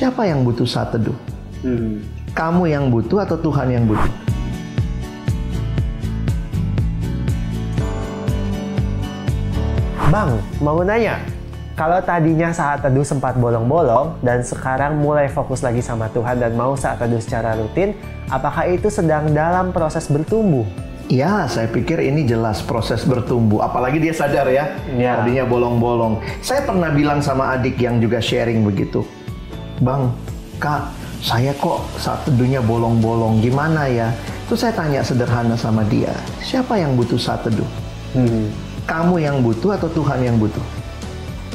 siapa yang butuh saat teduh? Hmm. Kamu yang butuh atau Tuhan yang butuh? Bang, mau nanya, kalau tadinya saat teduh sempat bolong-bolong dan sekarang mulai fokus lagi sama Tuhan dan mau saat teduh secara rutin, apakah itu sedang dalam proses bertumbuh? Ya, saya pikir ini jelas proses bertumbuh. Apalagi dia sadar ya, ya. tadinya bolong-bolong. Saya pernah bilang sama adik yang juga sharing begitu. Bang, kak, saya kok saat teduhnya bolong-bolong, gimana ya? Terus saya tanya sederhana sama dia, siapa yang butuh saat teduh? Hmm. Kamu yang butuh atau Tuhan yang butuh?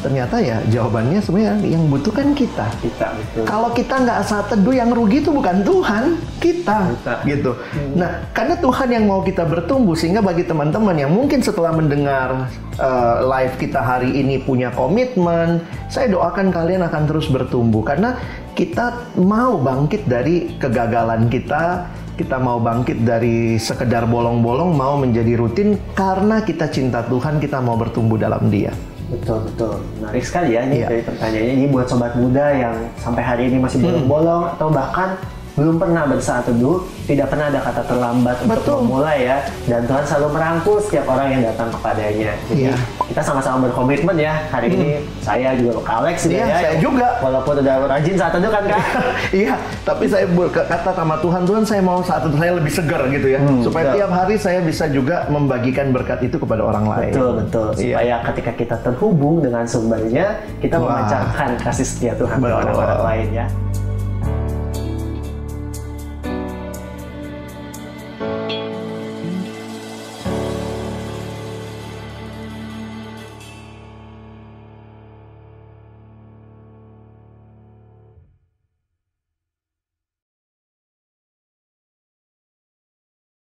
Ternyata ya jawabannya sebenarnya yang butuh kan kita. Kita betul. Kalau kita nggak saat teduh yang rugi itu bukan Tuhan, kita, kita. gitu. Hmm. Nah, karena Tuhan yang mau kita bertumbuh sehingga bagi teman-teman yang mungkin setelah mendengar uh, live kita hari ini punya komitmen, saya doakan kalian akan terus bertumbuh karena kita mau bangkit dari kegagalan kita, kita mau bangkit dari sekedar bolong-bolong, mau menjadi rutin karena kita cinta Tuhan, kita mau bertumbuh dalam Dia. Betul betul. Menarik sekali ya ini iya. dari pertanyaannya. Ini buat sobat muda yang sampai hari ini masih hmm. bolong-bolong hmm. atau bahkan belum pernah bersaat teduh, tidak pernah ada kata terlambat Betul. untuk memulai ya. Dan Tuhan selalu merangkul setiap orang yang datang kepadanya. Jadi yeah. kita sama-sama berkomitmen ya. Hari hmm. ini saya juga Alex yeah, ya. saya juga. Walaupun udah rajin saat teduh kan kak? iya, tapi saya kata sama Tuhan, Tuhan saya mau saat teduh saya lebih segar gitu ya. Hmm, supaya betul. tiap hari saya bisa juga membagikan berkat itu kepada orang lain. Betul, betul. Iya. Supaya ketika kita terhubung dengan sumbernya, kita wow. memancarkan kasih setia Tuhan kepada orang-orang lain ya.